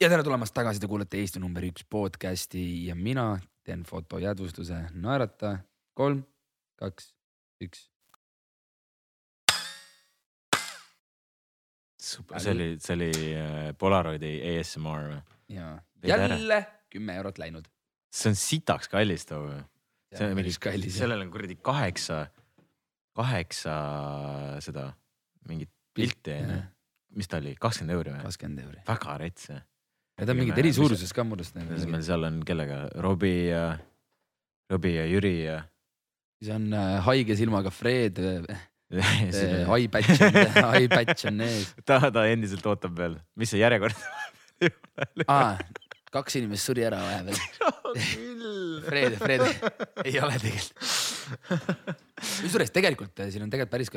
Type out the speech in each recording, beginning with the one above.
ja tere tulemast tagasi, te kuulete Eesti number üks podcast'i ja mina teen foto jäädvustuse, naerata, kolm, kaks, üks. see oli, see oli äh, Polaroidi ASMR või? ja jälle kümme eurot läinud. see on sitaks kallis too või? see on kallis. sellel on kuradi kaheksa, kaheksa seda mingit pilti onju. mis ta oli, kakskümmend euri või? kakskümmend euri. väga rets jah. Ta on mingid eri suuruses ka mu arust. mis meil seal on, kellega, Robbie ja, Robbie ja Jüri ja. siis on äh, haige silmaga Fred eye patch on, eye patch on ees. ta, ta endiselt ootab veel, mis see järjekord ah, kaks inimest suri ära vahepeal Fred, Fred ei ole tegelikult. kusjuures tegelikult eh, siin on tegelikult päris,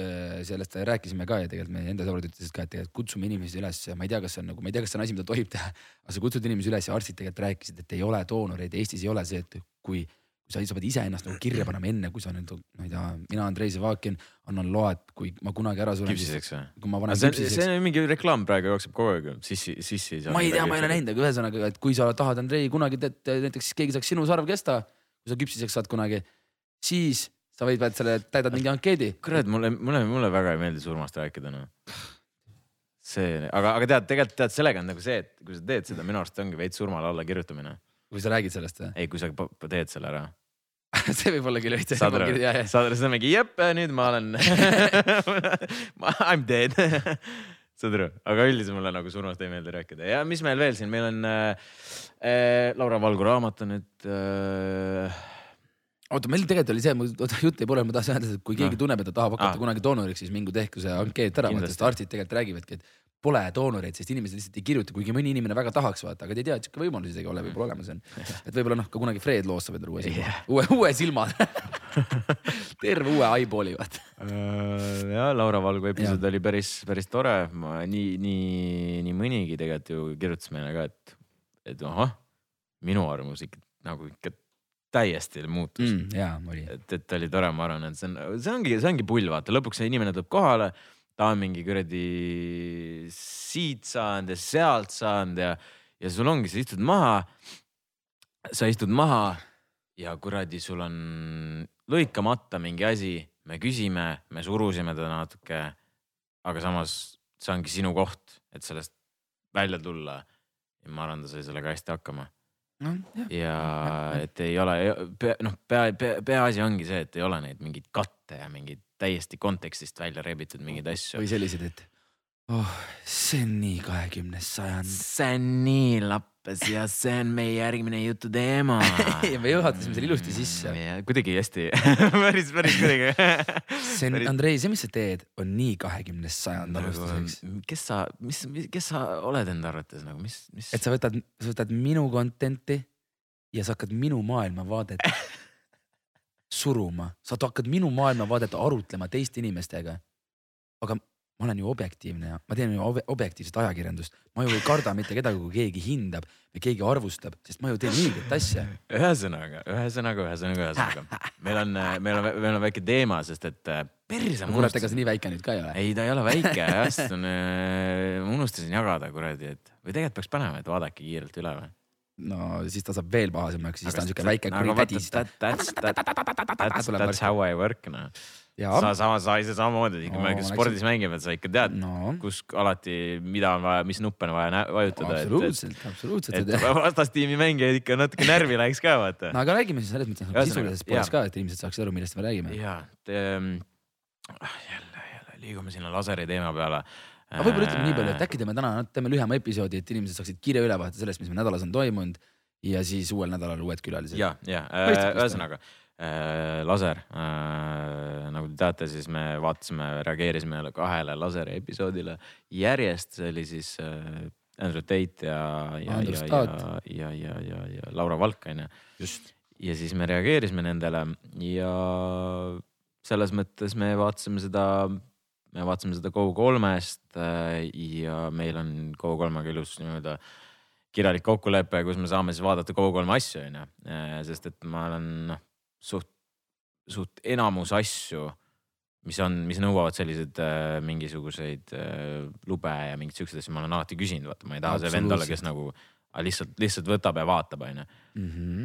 sellest rääkisime ka ja tegelikult meie enda sõbrad ütlesid ka, et tegelikult kutsume inimesi üles, ma ei tea, kas see on nagu, ma ei tea, kas see on asi, mida tohib teha. aga sa kutsud inimesi üles ja arstid tegelikult rääkisid, et ei ole doonoreid, Eestis ei ole see, et kui sa, sa pead iseennast nagu kirja panema enne, kui sa nüüd, ma ei tea, mina, Andrei Zavakin annan loa, et kui ma kunagi ära suren. küpsiseks või? kui ma panen see, küpsiseks. see on mingi reklaam praegu jookseb kogu aeg, sissi, sissi. ma ei tea, ma ei ole näinud, aga ühesõnaga, et kui sa tahad, Andrei, kunagi teed, näiteks keegi saaks sinu sarv kesta, kui sa küpsiseks saad kunagi, siis sa võid, pead selle, täidad mingi ankeedi. kurat, mulle, mulle, mulle väga ei meeldi surmast rääkida noh see, aga, aga tead, tegelikult tead, sellega on nagu see, et kui sa teed seda, minu arust ongi veits surmale alla kirjutamine. Kui sa räägid sellest või? ei, kui sa teed selle ära see võib olla küll veits. saad aru, saad aru, siis on mingi jep, nüüd ma olen I m dead saad aru, aga üldiselt mulle nagu surmast ei meeldi rääkida ja mis meil veel siin, meil on äh, äh, Laura Valgu raamat on nüüd äh, oota, meil tegelikult oli see, oota jutt jäi pooleli, ma tahtsin öelda, et kui keegi no. tunneb, et ta tahab hakata ah. kunagi doonoriks, siis mingu tehku see ankeet ära, sest arstid tegelikult räägivadki, et pole doonoreid, sest inimesed lihtsalt ei kirjuta, kuigi mõni inimene väga tahaks vaata, aga ta ei tea, et sihuke võimalus isegi ole võib-olla olemas on. et võib-olla noh, ka kunagi Fred loostab endale uue silma yeah., uue, uue silma terve uue eyeballi vaata uh,. ja Laura Valgu episood ja. oli päris, päris tore, ma nii, nii, nii mõnigi tegelikult ju kirjutas meile ka, et, et ahah, minu arvamus ikka nagu ikka täiesti muutus mm,. jaa, oli. et, et oli tore, ma arvan, et see on, see ongi, see ongi pull, vaata lõpuks see inimene tuleb kohale ta on mingi kuradi siit saanud ja sealt saanud ja, ja sul ongi, sa istud maha. sa istud maha ja kuradi, sul on lõikamata mingi asi, me küsime, me surusime teda natuke. aga samas see ongi sinu koht, et sellest välja tulla. ja ma arvan, ta sai sellega hästi hakkama no,. ja et ei ole, noh, pea, pea, peaasi ongi see, et ei ole neid mingeid katte ja mingeid täiesti kontekstist välja rebitud mingeid asju. või sellised, et oh, see on nii kahekümnes sajand. see on nii lappes ja see on meie järgmine jutu teema me juhatasime selle ilusti sisse. kuidagi hästi päris, päris kuidagi see on, Andrei, see, mis sa teed, on nii kahekümnes sajand nagu, alustuseks. kes sa, mis, kes sa oled enda arvates nagu, mis, mis? et sa võtad, sa võtad minu content'i ja sa hakkad minu maailmavaadet suruma, sa hakkad minu maailmavaadet arutlema teiste inimestega. aga ma olen ju objektiivne ja ma teen ju objektiivset ajakirjandust, ma ju ei karda mitte kedagi, kui keegi hindab või keegi arvustab, sest ma ju teen õiget asja. ühesõnaga, ühesõnaga, ühesõnaga, ühesõnaga meil on, meil on, meil on väike teema, sest et äh, perse. kurat, ega see nii väike nüüd ka ei ole. ei, ta ei ole väike jah, sest on, äh, unustasin jagada kuradi, et või tegelikult peaks panema, et vaadake kiirelt üle või no siis ta saab veel pahasemaks, siis ta on siuke väike kuri tädi. That's, that's, that's how I work noh. sa sama, sa ise samamoodi, kui me spordis mängime, et sa ikka tead no., kus alati, mida on vaja, mis nuppe on vaja vajutada. absoluutselt, absoluutselt. et vastastiimi mängijaid ikka natuke närvi läheks ka vaata. no aga räägime siis selles mõttes nagu sisulises pooles ka, et inimesed saaksid aru, millest me räägime. ja, jälle, jälle liigume sinna laseri teema peale aga võib-olla ütleme nii palju, et äkki teeme täna, teeme lühema episoodi, et inimesed saaksid kiire ülevaate sellest, mis meil nädalas on toimunud ja siis uuel nädalal uued külalised. ja, ja äh, ühesõnaga äh, laser äh,, nagu te teate, siis me vaatasime, reageerisime kahele laseri episoodile. Järjest, see oli siis äh, Andrew Tate ja, ja, ja, ja, ja, ja, ja, ja Laura Valk on ju. ja siis me reageerisime nendele ja selles mõttes me vaatasime seda me vaatasime seda Go3-st äh, ja meil on Go3-ga ilus nii-öelda kirjalik kokkulepe, kus me saame siis vaadata Go3 asju, onju. Äh, sest et ma olen noh, suht, suht enamus asju mis on, mis nõuavad selliseid äh, mingisuguseid lube ja mingeid siukseid asju, ma olen alati küsinud, vaata, ma ei taha see vend olla, kes nagu aga lihtsalt, lihtsalt võtab ja vaatab, onju. Mhm.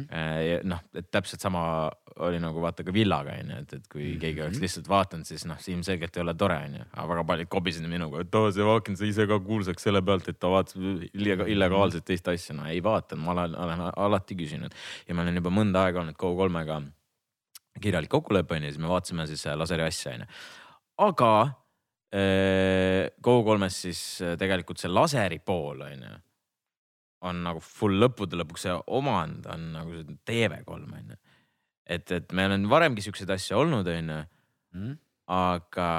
noh, et täpselt sama oli nagu vaata ka villaga onju, et, et kui mm -hmm. keegi oleks lihtsalt vaadanud, siis noh, ilmselgelt ei ole tore onju, aga väga paljud kobisesid minuga, et oo, see Vaakin sai ise ka kuulsaks selle pealt, et ta vaatas illegaalselt teist asja, no ei vaadanud, ma olen, olen alati küsinud ja ma olen juba mõnda aega olnud Go3-ga kirjalik kokkulepe onju, siis me vaatasime siis laseri asja onju, aga äh, Go3-s siis äh, tegelikult see laseri pool onju on nagu full lõppude lõpuks see omand on nagu see TV3 on ju. et, et meil on varemgi siukseid asju olnud, on ju. Mhm. aga,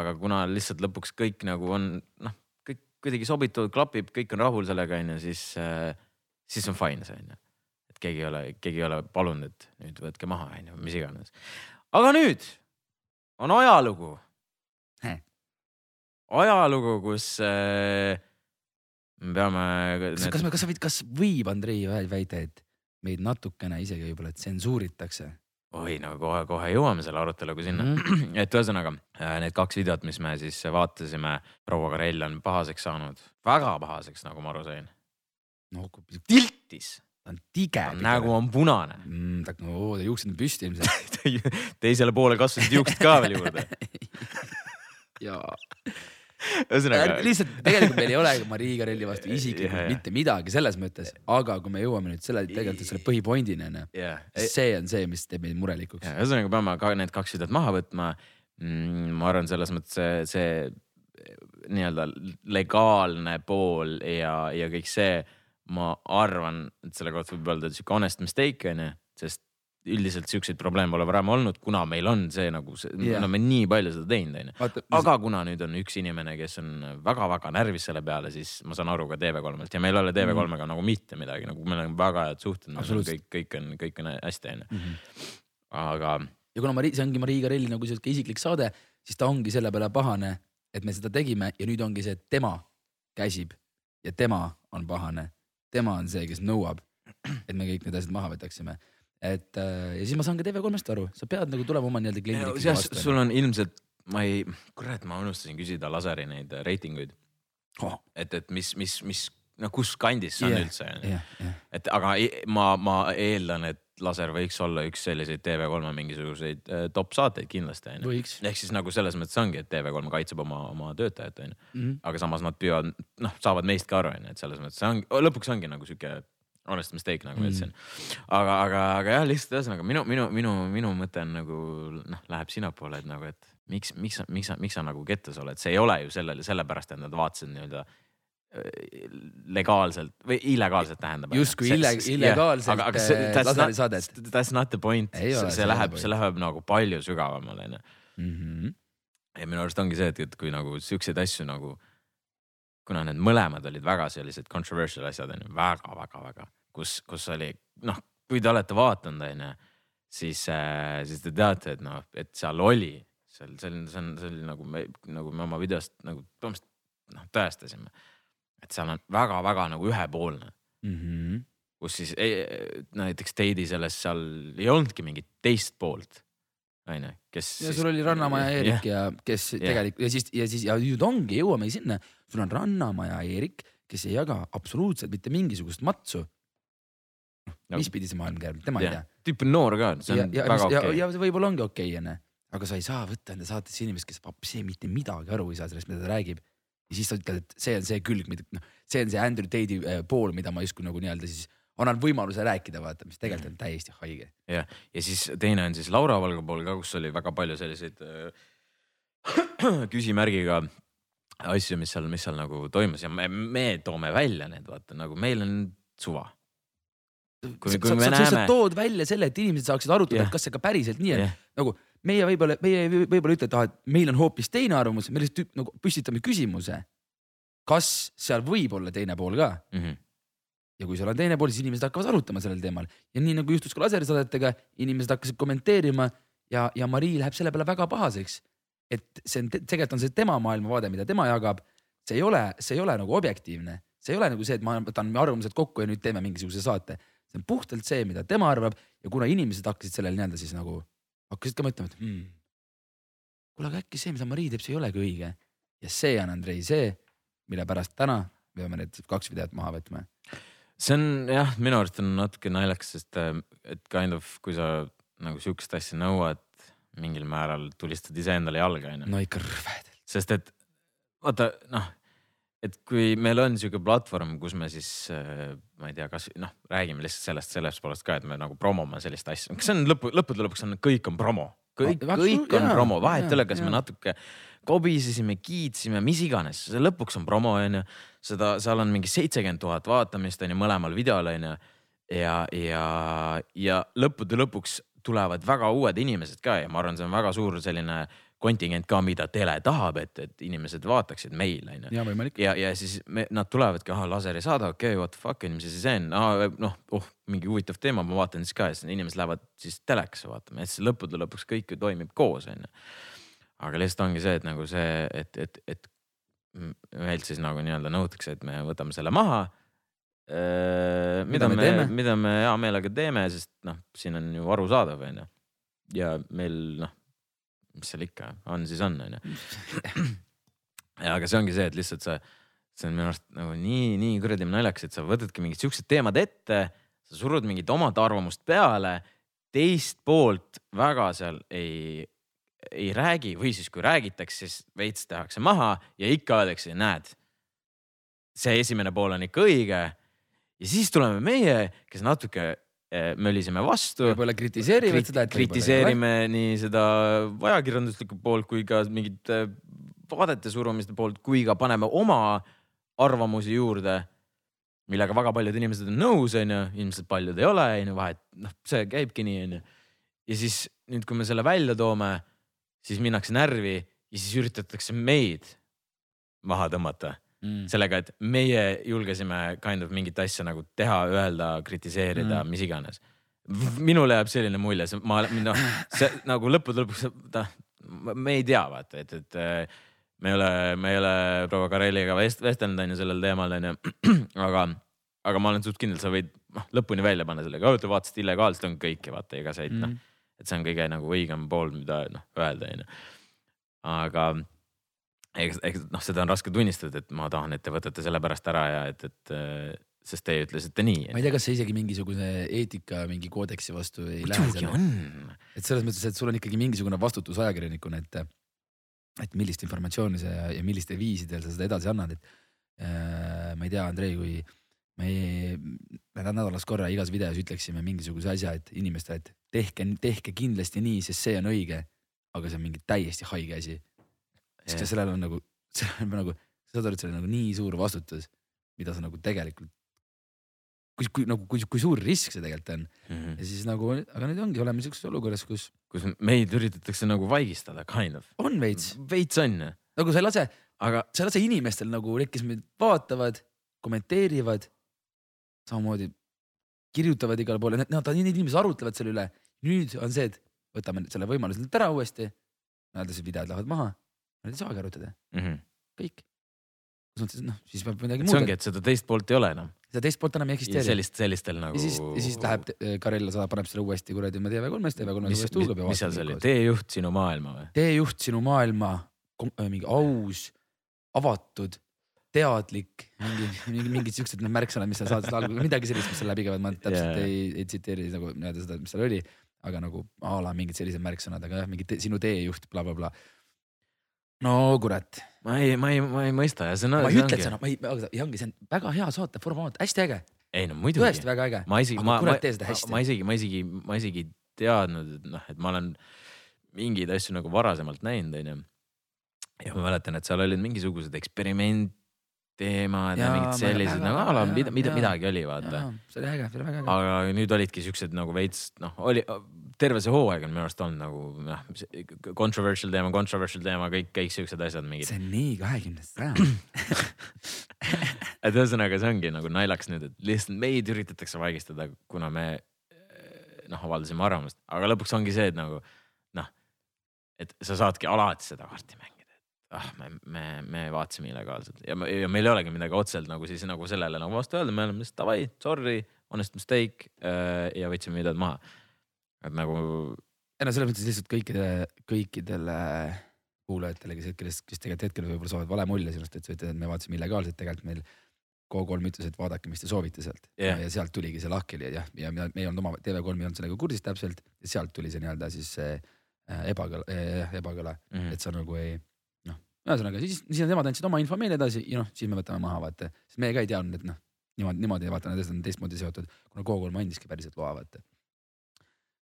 aga kuna lihtsalt lõpuks kõik nagu on noh, kõik kuidagi sobituvad, klapib, kõik on rahul sellega, on ju, siis, siis on fine see on ju. et keegi ei ole, keegi ei ole palunud, et nüüd võtke maha, on ju, mis iganes. aga nüüd on ajalugu. ajalugu, kus äh, me peame. kas, kas, kas sa võid, kas võib Andrei väita, et meid natukene isegi võib-olla tsensuuritakse? oi, no kohe-kohe jõuame selle aruteluga sinna mm. -hmm. et ühesõnaga äh, need kaks videot, mis me siis vaatasime, proua Karell on pahaseks saanud, väga pahaseks, nagu ma aru sain. no tiltis. ta on tige. nägu on punane mm,. ta, no juuksed on püsti ilmselt teisele poole kasvasid juuksed ka veel juurde jaa ühesõnaga. lihtsalt tegelikult meil ei ole Marii Karelli vastu isiklikult mitte midagi selles mõttes, aga kui me jõuame nüüd selle tegelikult selle põhipointini onju yeah., see on see, mis teeb meid murelikuks. ühesõnaga peame ka need kaks videot maha võtma mm,. ma arvan, selles mõttes see, see nii-öelda legaalne pool ja, ja kõik see, ma arvan, et selle kohta võib öelda sihuke honest mistake onju, sest üldiselt siukseid probleeme pole varem olnud, kuna meil on see nagu me oleme nii palju seda teinud, onju. aga kuna nüüd on üks inimene, kes on väga-väga närvis selle peale, siis ma saan aru ka TV3-lt ja meil ei ole TV3-ga mm -hmm. nagu mitte midagi, nagu meil on väga head suhted, kõik, kõik on, kõik on hästi, onju. Mhm. aga. ja kuna Mari, see ongi Marii Karelli nagu sihuke isiklik saade, siis ta ongi selle peale pahane, et me seda tegime ja nüüd ongi see, et tema käsib ja tema on pahane. tema on see, kes nõuab, et me kõik need asjad maha võtaksime et äh, ja siis ma saan ka TV3-st aru, sa pead nagu tulema oma nii-öelda kliendile vastu. sul on ilmselt, ma ei, kurat, ma unustasin küsida laseri neid reitinguid oh.. et, et mis, mis, mis, no kus kandis see on yeah, üldse yeah,? Yeah. et aga ma, ma eeldan, et laser võiks olla üks selliseid TV3-e mingisuguseid äh, top saateid kindlasti onju. ehk siis nagu selles mõttes ongi, et TV3 kaitseb oma, oma töötajat onju mm. -hmm. aga samas nad püüavad, noh, saavad meist ka aru onju, et selles mõttes see on, lõpuks ongi nagu sihuke honest mistake nagu ma ütlesin mm.. aga, aga, aga jah, lihtsalt ühesõnaga minu, minu, minu, minu mõte on nagu noh, läheb sinnapoole, et nagu, et miks, miks miks sa, miks sa nagu kettas oled, see ei ole ju sellele, sellepärast, et nad vaatasid nii-öelda äh, legaalselt või illegaalselt tähendab. justkui ille, illegaalselt yeah, äh, laserisaadet. That's not the point, see, see läheb, see läheb nagu palju sügavamale onju. Mhm. ja minu arust ongi see, et, et kui nagu siukseid asju nagu kuna need mõlemad olid väga sellised controversial asjad onju väga,, väga-väga-väga, kus, kus oli noh, kui te olete vaadanud onju, siis äh,, siis te teate, et noh, et seal oli, seal, see on, see on, see oli nagu me, nagu me oma videost nagu põhimõtteliselt noh tõestasime. et seal on väga-väga nagu ühepoolne mm. -hmm. kus siis ei, näiteks Teidi selles seal ei olnudki mingit teist poolt onju, kes. ja sul oli Rannamaja Eerik ja, ja kes yeah. tegelikult ja siis, ja siis ja nüüd ongi, jõuamegi sinna, sul on Rannamaja Eerik, kes ei jaga absoluutselt mitte mingisugust matsu. noh, mis pidi see maailm käib, tema yeah. ei tea. tüüp on noor ka, see on ja, väga okei okay.. ja, ja võib-olla ongi okei okay, onju, aga sa ei saa võtta enda saatesse inimest, kes appi mitte midagi aru ei saa sellest, mida ta räägib. ja siis sa ütled, et see on see külg, mida noh, see on see Andrew Tate'i äh, pool, mida ma justkui nagu nii-öelda siis annan võimaluse rääkida, vaata, mis tegelikult on täiesti haige. jah, ja siis teine on siis Laura Valga pool ka, kus oli väga palju selliseid äh, küsimärgiga asju, mis seal, mis seal nagu toimus ja me, me toome välja need, vaata nagu meil on suva. kui, kui sa, me sa, näeme. sa tood välja selle, et inimesed saaksid arutada yeah., kas see ka päriselt nii on yeah., nagu meie võib-olla, meie võib-olla ütle, et ah, et meil on hoopis teine arvamus, me lihtsalt nagu püstitame küsimuse. kas seal võib olla teine pool ka mm? -hmm ja kui seal on teine pool, siis inimesed hakkavad arutama sellel teemal ja nii nagu juhtus ka lasersaadetega, inimesed hakkasid kommenteerima ja, ja Marii läheb selle peale väga pahaseks. et see on, tegelikult on see tema maailmavaade, mida tema jagab. see ei ole, see ei ole nagu objektiivne, see ei ole nagu see, et ma võtan arvamused kokku ja nüüd teeme mingisuguse saate. see on puhtalt see, mida tema arvab ja kuna inimesed hakkasid sellele nii-öelda siis nagu, hakkasid ka mõtlema, et hmm, kuule, aga äkki see, mida Marii teeb, see ei olegi õige. ja see on Andrei see, mille pärast täna peame need kaks videot maha võtma. See on jah, minu arust on natuke naljakas, sest äh, et kind of, kui sa nagu sihukest asja nõuad, mingil määral tulistad iseendale jalga onju. no ikka rõvedalt. sest et vaata noh, et kui meil on sihuke platvorm, kus me siis äh, ma ei tea, kas noh, räägime lihtsalt sellest, sellest poolest ka, et me nagu promome sellist asja, kas see on lõpu, lõppude lõpuks on, kõik on promo, kõik, kõik on jaa, promo, vahet ei ole, jaa, kas me jaa. natuke kobisesime, kiitsime, mis iganes, see lõpuks on promo onju. seda, seal on mingi seitsekümmend tuhat vaatamist onju mõlemal videol onju. ja, ja, ja lõppude lõpuks tulevad väga uued inimesed ka ja ma arvan, see on väga suur selline kontingent ka, mida tele tahab, et, et inimesed vaataksid meil onju ja ja, ja siis me, nad tulevadki, ahah, laser ei saada, okei okay,, what the fuck, mis see on ah,, noh, oh mingi huvitav teema, ma vaatan siis ka ja siis inimesed lähevad siis telekasse vaatama ja siis lõppude lõpuks kõik ju toimib koos, onju. aga lihtsalt ongi see, et nagu see, et, et, et meilt siis nagu nii-öelda nõutakse, et me võtame selle maha. mida Mida me me, mida me hea meelega teeme, sest noh, siin on ju arusaadav, onju. ja meil noh, mis seal ikka on, siis on, onju. aga see ongi see, et lihtsalt sa, see on minu arust nagu nii, nii kuradi naljakas, et sa võtadki mingid siuksed teemad ette, sa surud mingit omat arvamust peale, teist poolt väga seal ei, ei räägi või siis kui räägitakse, siis veits tehakse maha ja ikka öeldakse, näed. see esimene pool on ikka õige ja siis tuleme meie, kes natuke möliseme vastu võib-olla kritiseerivad seda, et. kritiseerime nii seda ajakirjanduslikku poolt kui ka mingit äh, vaadete surumiste poolt, kui ka paneme oma arvamusi juurde. millega väga paljud inimesed on nõus, onju, ilmselt paljud ei ole, onju, vahet, noh, see käibki nii, onju. ja siis nüüd, kui me selle välja toome, siis minnakse närvi ja siis üritatakse meid maha tõmmata mm.. sellega, et meie julgesime kind of mingit asja nagu teha, öelda, kritiseerida mm., mis iganes. minule jääb selline mulje, see ma, noh, see nagu lõppude lõpuks, ta, me ei tea, vaata, et, et äh, me ei ole, me ei ole proua Kareliga vest-, vestelnud on ju sellel teemal on ju, aga, aga ma olen suht kindel, sa võid noh lõpuni välja panna sellega, te vaatasite illegaalselt on kõike, vaata, ega sa ei noh Mm., et see on kõige nagu õigem pool, mida noh öelda, onju. aga eks, eks noh, seda on raske tunnistada, et ma tahan, et te võtate selle pärast ära ja et, et äh, sest te ütlesite nii. ma ei tea, kas see isegi mingisuguse eetika mingi koodeksi vastu ei lähe muidugi. on. et selles mõttes, et sul on ikkagi mingisugune vastutus ajakirjanikuna, et, et millist informatsiooni sa ja, ja millistel viisidel sa seda edasi annad, et äh, ma ei tea, Andrei, kui me me nädalas korra igas videos ütleksime mingisuguse asja, et inimestele, et tehke, tehke kindlasti nii, sest see on õige, aga see on mingi täiesti haige asi. Sest yeah. sellel on nagu, sellel on nagu, saad aru, et see on nagu nii suur vastutus, mida sa nagu tegelikult, kui, kui nagu, kui, kui suur risk see tegelikult on Mhm. ja siis nagu, aga nüüd ongi, oleme siukses olukorras, kus kus meid üritatakse nagu vaigistada, kind of. on veits, veits on ju, nagu sa ei lase, aga sa ei lase inimestel nagu kes meid vaatavad, kommenteerivad, samamoodi kirjutavad igale poole, nad, need inimesed arutlevad selle üle. nüüd on see, et võtame selle võimaluse neilt ära uuesti. Nad siis videod lähevad maha, nad ei saagi arutada, mm -hmm. kõik. noh, siis peab midagi see ongi, muud, et seda teist poolt ei ole enam. seda teist poolt enam ei eksisteeri. sellist, sellistel nagu. ja siis, ja siis läheb äh, Karella saadab, paneb selle uuesti kuradi oma TV3-s, TV3-s mis, uuesti huugab mis seal see oli, teejuht sinu maailma või? teejuht sinu maailma, mingi aus, avatud, teadlik, mingi, mingi, mingid siuksed märksõnad, mis seal saates algul, midagi sellist, mis seal läbi käivad, ma täpselt yeah. ei, ei tsiteeri nagu nii-öelda seda, mis seal oli. aga nagu a la mingid sellised märksõnad, aga jah, mingi te, sinu teejuht bla,, blablabla. No kurat, ma ei, ma ei, ma ei mõista ja see on. ma ei ütle, et see on, ma ei, ja ongi, see on väga hea saateformaat, hästi äge, ei no muidugi tõesti. väga äge. ma isegi, Aga ma, ma, ma isegi, ma isegi, ma isegi teadnud, et noh, et ma olen mingeid asju nagu varasemalt näinud, onju. ja ma mäletan, et seal olid mingisugused eksperimentteemad ja, ja mingid sellised nagu a la mida, mida, midagi oli, vaata. see oli äge, see oli väga äge. aga nüüd olidki siuksed nagu veits noh, oli terve see hooaeg on minu arust olnud nagu noh, controversial teema, controversial teema, kõik, kõik siuksed asjad mingid. see on nii kahekümnest sajand. et ühesõnaga, see ongi nagu naljakas nüüd, et lihtsalt meid üritatakse vaigistada, kuna me eh, noh, avaldasime arvamust, aga lõpuks ongi see, et nagu noh, et sa saadki alati seda kaarti mängida, ah, me, me, me vaatasime illegaalselt ja, me- ja meil ei olegi midagi otseselt nagu siis nagu sellele nagu vastu öelda, me oleme lihtsalt davai, sorry, honest mistake äh, ja võtsime videod maha. et nagu ei no selles mõttes lihtsalt kõikide, kõikidele kuulajatele, kes hetkel, kes tegelikult hetkel võib-olla saavad vale mulje sinust, et sa ütled, et me vaatasime illegaalselt, tegelikult meil Go3 ütles, et vaadake, mis te soovite sealt Jah. ja sealt tuligi see lahkheli ja, ja me ei olnud oma TV3 ei olnud sellega kursis täpselt ja sealt tuli see nii-öelda siis see äh, ebakõla äh,, ebakõla, Mhm. et sa nagu ei ühesõnaga siis, siis nemad andsid oma info meile edasi ja noh, siis me võtame maha vaata, sest meie ka ei teadnud, et noh, niimoodi, niimoodi vaata need on teistmoodi seotud, kuna Go3 andiski päriselt loa vaata.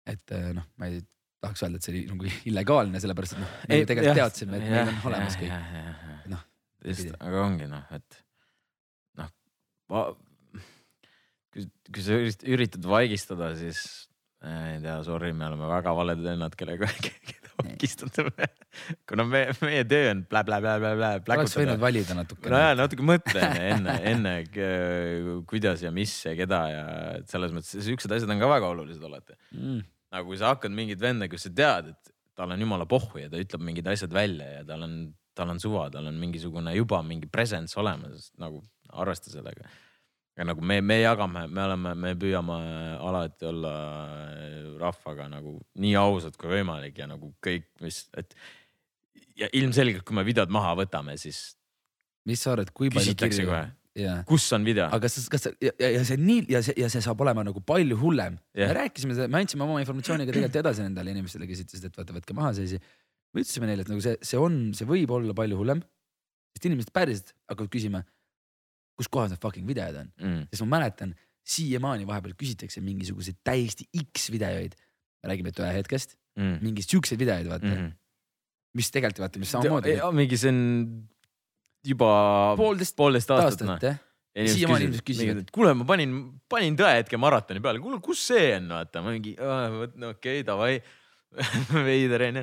et äh, noh, ma ei tahaks öelda, et see oli nagu illegaalne, sellepärast et noh, me ju tegelikult teadsime, et meil on olemas kõik. noh, just aga ongi noh, et noh, kui, kui sa ürit- üritad vaigistada, siis äh, ei tea, sorry, me oleme väga valed vennad, kellega vaigistada. kuna me, meie töö on blä-blä-blä-blä-blä. oleks võinud valida no natukene ja. natuke mõtle enne, enne kuidas ja mis ja keda ja selles mõttes siuksed asjad on ka väga olulised alati. Mm. nagu kui sa hakkad mingit venda, kus sa tead, et tal on jumala pohhu ja ta ütleb mingid asjad välja ja tal on, tal on suva, tal on mingisugune juba mingi presence olemas, nagu arvesta sellega. Ja nagu me, me jagame, me oleme, me püüame alati olla rahvaga nagu nii ausad kui võimalik ja nagu kõik, mis, et. ja ilmselgelt, kui me videod maha võtame, siis mis sa arvad, kui palju kirju jaa, kus on video. aga kas, kas ja, ja, see nii ja see ja see saab olema nagu palju hullem Jah. me rääkisime, me andsime oma informatsiooni ka tegelikult edasi nendele inimestele, kes ütlesid, et vaata, võtke maha see asi. me ütlesime neile, et nagu see, see on, see võib olla palju hullem. sest inimesed päriselt hakkavad küsima, kus kohas need fucking videod on, Mm. sest ma mäletan siiamaani vahepeal küsitakse mingisuguseid täiesti X videoid. me räägime nüüd ühe hetkest, Mm. mingeid siukseid videoid vaata mm, Mm. -hmm. mis tegelikult vaata, mis samamoodi mingi see on juba poolteist poolteist aastat noh. aastat jah, Siiamaani inimesed küsivad. et kuule, ma panin, panin tõehetke maratoni peale, kuule, kus see on, vaata, ma mingi, no okei okay,, davai. veider onju,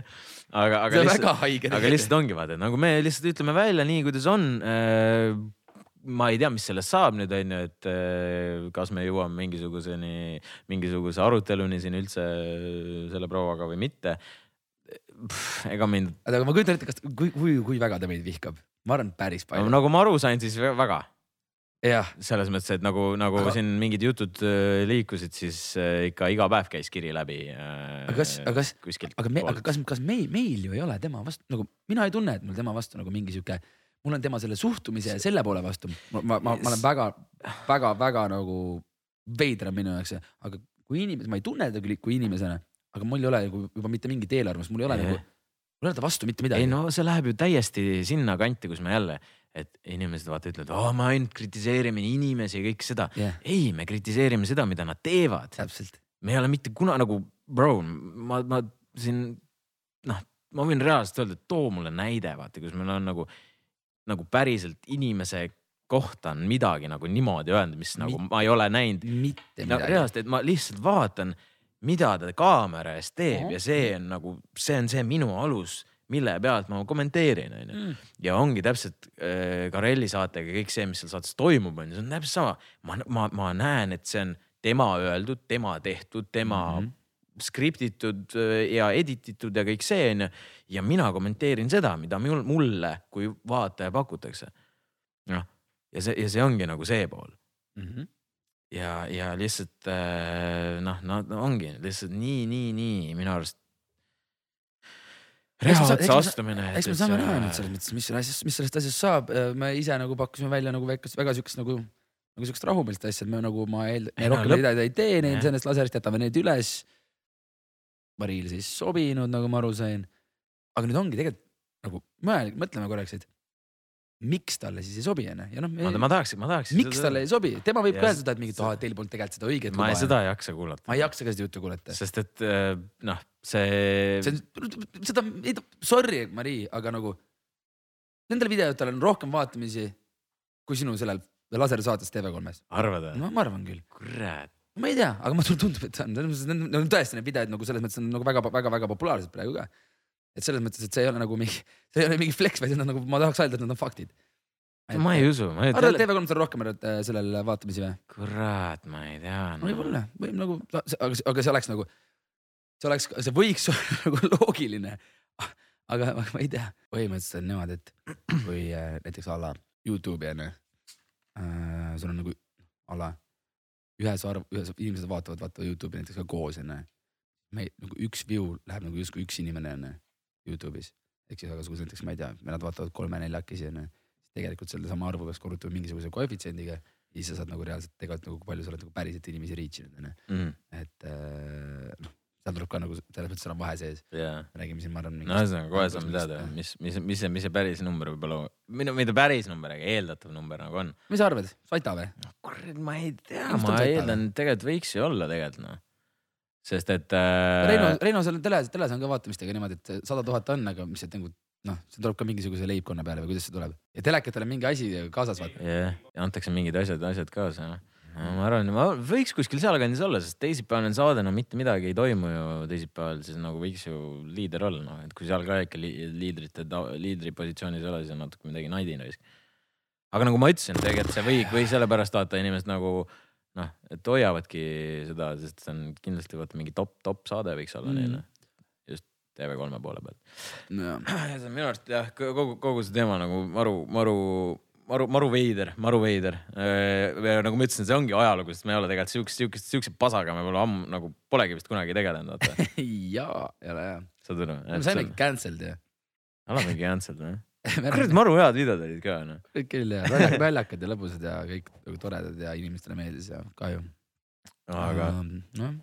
aga, aga see on lihtsalt väga, haige. aga lihtsalt ongi vaata, nagu me lihtsalt ütleme välja nii, kuidas on. Ma ei tea, mis sellest saab nüüd onju, et äh, kas me jõuame mingisuguseni, mingisuguse aruteluni siin üldse selle prouaga või mitte. ega mind, aga ma kujutan ette, kas, kui, kui, kui väga ta meid vihkab, ma arvan, päris palju. nagu ma aru sain, siis väga jah, selles mõttes, et nagu, nagu Aga- siin mingid jutud äh, liikusid, siis äh, ikka iga päev käis kiri läbi äh,. Aga kas- aga kas- aga me, aga kas, kas meil, meil ju ei ole tema vastu nagu, mina ei tunne, et mul tema vastu nagu mingi sihuke, mul on tema selle suhtumise ja selle poole vastu, ma, ma, ma, ma olen väga, väga, väga nagu veidram minu jaoks, aga kui inimene, ma ei tunne teda küll kui inimesena, aga mul ei ole nagu juba mitte mingit eelarvamust, mul ei ole Jah. nagu, mul ei ole ta vastu mitte midagi. ei no see läheb ju täiesti sinna kanti, kus me jälle, et inimesed vaata ütlevad, aa me ainult kritiseerime inimesi ja kõik seda. jah, ei, me kritiseerime seda, mida nad teevad. me ei ole mitte kuna nagu, bro, ma, ma siin noh, ma võin reaalselt öelda, et too mulle näide, vaata, kus meil on nagu, nagu päriselt inimese kohta on midagi nagu niimoodi öelnud, mis nagu Mi- ma ei ole näinud mitte no midagi. reaalselt, et ma lihtsalt vaatan, mida ta kaamera ees teeb Mhm. ja see on nagu, see on see minu alus, mille pealt ma kommenteerin, onju. Mm. ja ongi täpselt äh, Karelli saatega kõik see, mis seal saates toimub, onju, see on täpselt sama. ma, ma, ma näen, et see on tema öeldud, tema tehtud, tema mm. -hmm. Skriptitud äh, ja edit itud ja kõik see onju. ja mina kommenteerin seda, mida mul, mulle kui vaataja pakutakse. noh, ja see, ja see ongi nagu see pool Mhm. ja, ja lihtsalt äh, noh, no ongi lihtsalt nii, nii, nii minu arust. Me saa- astumine. eks me saame näha nüüd selles mõttes, mis sellest asjast, mis sellest asjast saab, me ise nagu pakkusime välja nagu väikest, väga siukest nagu, nagu siukest rahumeelset asja, et me nagu ma eeldan, me rohkem videoid ei tee, neid sellest laserist jätame need üles. Mariil siis sobinud, nagu ma aru sain. aga nüüd ongi tegelikult nagu mõelge, mõtleme korraks, et miks talle siis ei sobi onju ja noh, ma tahaks, ma tahaks. miks talle ei sobi, tema võib ka öelda seda, et mingit, seda- aa, teil polnud tegelikult seda õiget ma ei, seda ei jaksa kuulata. ma ei jaksa ka seda juttu kuulata. sest et äh, noh, see, see on, seda, sorry, Mari, aga nagu nendel videotel on rohkem vaatamisi kui sinu sellel lasersaates TV3-s. arvad või? no ma arvan küll, kurat, ma ei tea, aga mulle tundub, et see on, need on tõesti need videod nagu selles mõttes on nagu väga-väga-väga populaarsed praegu ka. et selles mõttes, et see ei ole nagu mingi, see ei ole mingi flex, vaid need on nagu, ma tahaks öelda, et need on faktid. ma ei usu, ma ei arvad, et tea. TV3-s on rohkem äh, sellel vaatamisi või? kurat, ma ei tea no.. võib-olla, võib nagu, aga, aga see oleks nagu, see oleks, see võiks olla nagu loogiline. aga, aga ma ei tea, põhimõtteliselt on niimoodi, et kui äh, näiteks a la Youtube'i on ju äh,, sul on nagu a la ühes arv, ühes inimesed vaatavad, vaatavad Youtube'i näiteks ka koos onju. me nagu üks view läheb nagu justkui üks inimene onju Youtube'is, ehk siis igasugused näiteks ma ei tea, vennad vaatavad kolme-neljakesi onju. tegelikult sellesama arvu peaks korrutama mingisuguse koefitsiendiga ja siis sa saad nagu reaalselt tegelikult nagu kui palju sa oled nagu päriselt inimesi reach inud onju. mm.. et äh, noh, seal tuleb ka nagu selles mõttes seal on vahe sees, jaa. räägime siin, ma arvan. no ühesõnaga kohe saame teada, mis, mis, mis see, mis see päris number võib olla, mitte, mitte päris number, aga eeldatav number nagu on. mis sa arvad, Svata või? kurat, ma ei tea, ma eeldan, tegelikult võiks ju olla tegelikult noh. sest et äh,. Reino, Reino seal teles, teles on ka vaatamistega niimoodi, et sada tuhat on, aga mis see nagu noh, see tuleb ka mingisuguse leibkonna peale või kuidas see tuleb ja telekatel on mingi asi kaasas vaata. ja antakse mingid asjad, asjad kaasa noh. Ma arvan, ma võiks kuskil sealkandis olla, sest teisipäeval on saade, no mitte midagi ei toimu ju teisipäeval, siis nagu võiks ju liider olla, noh, et kui seal ka ikka li liidrite, liidri positsioonis ei ole, siis on natuke midagi nadine vist. aga nagu ma ütlesin, tegelikult see või, või sellepärast vaata inimesed nagu noh, et hoiavadki seda, sest see on kindlasti vaata mingi top, top saade võiks olla Mm. neile. just TV3 poole pealt. no ja see on minu arust jah, kogu, kogu see teema nagu maru, maru, maru, maru veider, maru veider. nagu ma ütlesin, see ongi ajalugu, sest me ei ole tegelikult siukest, siukest, siukse pasaga me pole ammu nagu polegi vist kunagi tegelenud, vaata. jaa, ei ole hea. saad aru? me saimegi cancelled ju. olemegi cancelled või? kurat, maru head videod olid ka noh. kõik oli hea, väljak- väljakad ja lõbusad ja kõik nagu toredad ja inimestele meeldis ja kahju. aga, noh,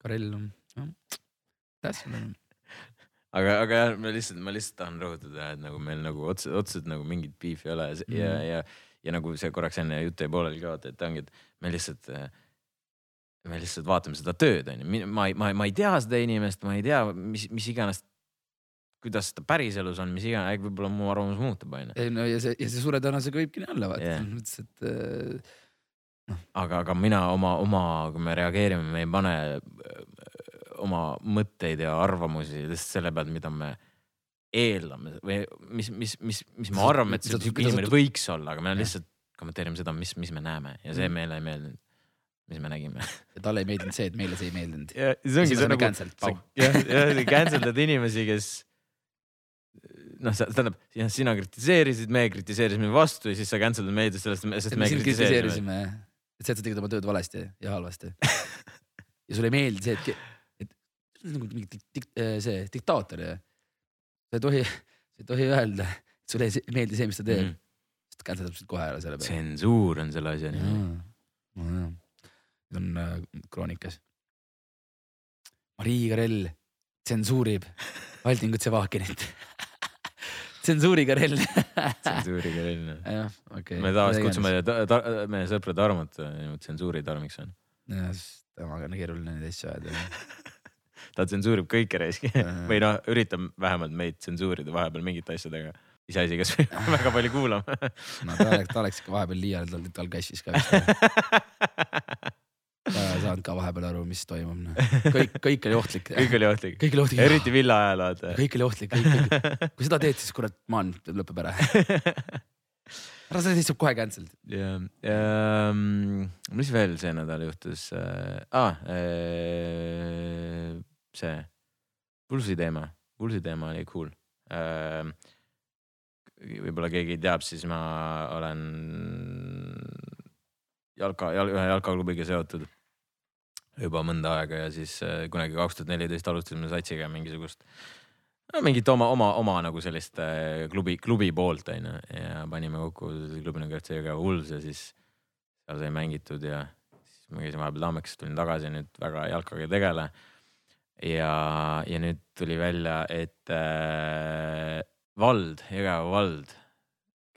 Karel, noh, tähtsam. aga, aga jah, ma lihtsalt, ma lihtsalt tahan rõhutada, et nagu meil nagu otseselt, otseselt nagu mingit beef'i ei ole ja mm, ja, ja, ja nagu see korraks enne jutt jäi pooleli ka, et ongi, et me lihtsalt, me lihtsalt vaatame seda tööd onju, ma ei, ma, ma ei tea seda inimest, ma ei tea, mis, mis iganes, kuidas ta päriselus on, mis iganes, võib-olla mu arvamus muutub onju. ei no ja see, ja see suure tõenäosusega võibki nii olla, vaata Jah. selles mõttes, et äh, aga, aga mina oma, oma, kui me reageerime, me ei pane oma mõtteid ja arvamusi lihtsalt selle pealt, mida me eeldame või mis, mis, mis, mis me arvame, et see inimene võiks olla, aga me Jah. lihtsalt kommenteerime seda, mis, mis me näeme ja see Mm. meile ei meeldinud, mis me nägime. ja talle ei meeldinud see, et meile see ei meeldinud. ja see ongi see nagu, jah, jah, cancel dad inimesi, kes noh, tähendab, sina kritiseerisid, me kritiseerisime vastu ja siis sa cancel dad meid sellest, sest me me kritiseerisime. et sa tegid oma tööd valesti ja halvasti. ja sulle ei meeldi see, et, see on nagu mingi dik- dik-, see diktaator ju. sa ei tohi, sa ei tohi öelda, et sulle ei meeldi see, mis ta teeb mm., sest cancel dab sind kohe ära selle peale. tsensuur on selle asja nimi. nüüd on äh, kroonikas. Marii Karell tsensuurib Valdingut Sevakinit. tsensuuri Karell. tsensuuriga linna. jah, okei. me tavaliselt kutsume ta, ta, meie sõpra Tarmot äh, tsensuuri Tarmiks on. jah, sest temaga on keeruline neid asju ajada. Ta tsensuurib kõike raisk Jaa. või noh, üritab vähemalt meid tsensuurida vahepeal mingite asjadega. iseasi, kas väga palju kuulame. no ta oleks, ta oleks ikka vahepeal liial, tal, tal kassis ka vist. ta ei saanud ka vahepeal aru, mis toimub. kõik, kõik oli ohtlik. kõik oli ohtlik. kõik oli ohtlik. eriti villa ajal vaata. kõik oli ohtlik, kõik, kõik. kui seda teed, siis kurat, maan lõpeb ära. ära siis saab kohe cancelled. ja, ja mis veel see nädal juhtus äh, ah,? See Pulsi teema, Pulsi teema oli cool äh,. võib-olla keegi teab, siis ma olen jalka, jalg, ühe jalkaklubiga seotud juba mõnda aega ja siis äh, kunagi kaks tuhat neliteist alustasime satsiga mingisugust no, mingit oma, oma, oma nagu sellist äh, klubi, klubi poolt onju ja panime kokku klubi nagu FC Jõgeva Wolves ja siis seal sai mängitud ja siis ma käisin vahepeal Tammekis, tulin tagasi, nüüd väga jalkaga ei tegele. ja, ja nüüd tuli välja, et äh, vald, Jõgeva vald,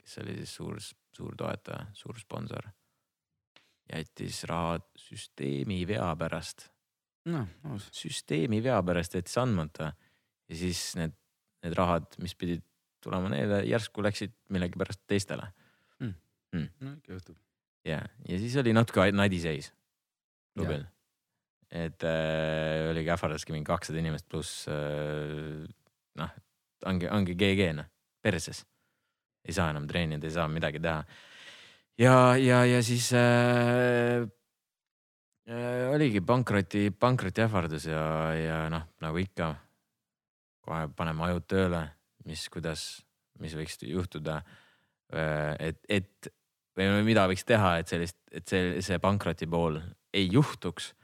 kes oli siis suur, suur toetaja, suur sponsor, jättis raha süsteemi vea pärast noh, aus. süsteemi vea pärast jättis andmata ja siis need, need rahad, mis pidid tulema neile, järsku läksid millegipärast teistele. no ikka juhtub. ja, ja siis oli natuke nadiseis klubil. Et äh, oligi ähvardaski mingi kakssada inimest pluss äh, noh, ongi, ongi GG noh, perses. ei saa enam treenida, ei saa midagi teha. ja, ja, ja siis äh, äh, oligi pankroti, pankrotiähvardus ja, ja noh, nagu ikka kohe paneme ajud tööle, mis, kuidas, mis võiks juhtuda. et, et või mida võiks teha, et sellist, et see, see pankroti pool ei juhtuks.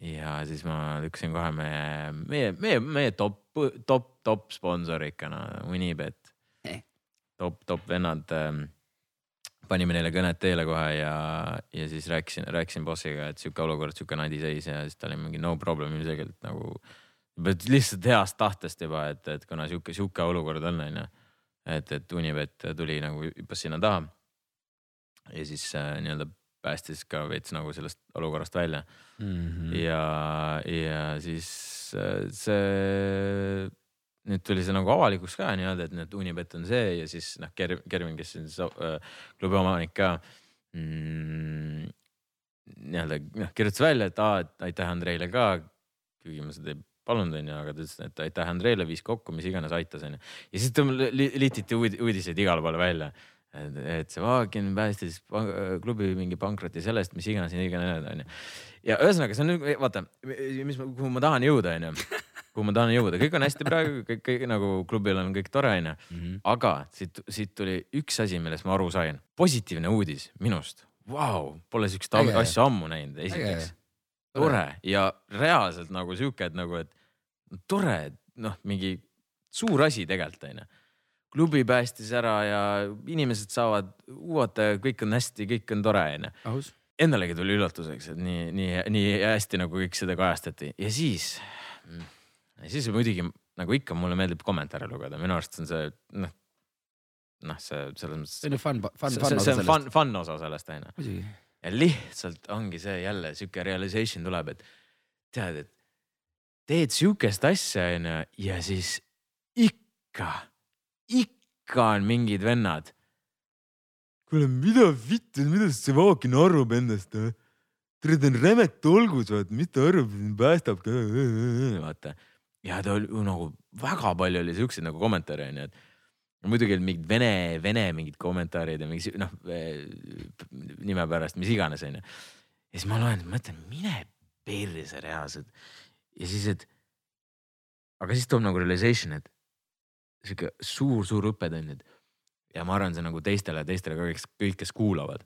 Ja siis ma lükkasin kohe meie, meie, meie, meie top, top, top sponsor ikka Unibet Eh. top, top vennad ähm, panime neile kõned teele kohe ja, ja siis rääkisin, rääkisin bossiga, et sihuke olukord, sihuke nadiseis ja siis ta oli mingi no problem ilmselgelt nagu. lihtsalt heast tahtest juba, et, et kuna sihuke, sihuke olukord on, on ju. et, et Unibet tuli nagu hüppas sinna taha. ja siis äh, nii-öelda päästis ka veits nagu sellest olukorrast välja mm. -hmm. ja, ja siis äh, see nüüd tuli see nagu avalikuks ka nii-öelda, et nüüd Unibet on see ja siis noh, Ker-, Kervin, kes on siis äh, klubi omanik ka mm,. nii-öelda noh, kirjutas välja, et aa, et aitäh Andreile ka. kuigi ma seda ei palunud, onju, aga ta ütles, et aitäh Andreile, viis kokku, mis iganes aitas, onju. ja siis tõmbas li, lititi uudiseid igale poole välja. Et, see Vaagin päästis klubi mingi pankroti sellest, mis iganes, nii iganes, onju. ja ühesõnaga, see on nüüd vaata, mis, kuhu ma tahan jõuda, onju kuhu ma tahan jõuda, kõik on hästi praegu, kõik, kõik nagu klubil on kõik tore, onju. Mhm. aga siit, siit tuli üks asi, millest ma aru sain, positiivne uudis minust. Vau, pole siukest asja ammu näinud, esiteks. tore ja reaalselt nagu sihuke, et nagu, et tore, noh, mingi suur asi tegelikult onju. Klubi päästis ära ja inimesed saavad uute, kõik on hästi, kõik on tore onju endalegi tuli üllatuseks, et nii, nii, nii hästi nagu kõik seda kajastati ja siis, ja siis muidugi nagu ikka mulle meeldib kommentaare lugeda, minu arust on see noh, noh, see selles mõttes. see on ju fun, fun, fun osa see on sellest. fun, fun osa sellest onju. ja lihtsalt ongi see jälle sihuke realization tuleb, et tead, et teed sihukest asja onju ja siis ikka, ikka on mingid vennad. kuule, mida vittu, mida see Vakin arvab endast? tere, ta on rämet tolgus, vaata, mis ta arvab, päästab vaata ja ta oli nagu väga palju oli siukseid nagu kommentaare onju, et muidugi olid mingid vene, vene mingid kommentaarid ja mingi noh nime pärast, mis iganes onju. ja siis ma loen, mõtlen, mine perse reaalselt ja siis, et aga siis tuleb nagu realization, et sihuke suur-suur õppetund, et ja ma arvan, see nagu teistele, teistele ka kõik, kõik, kes kuulavad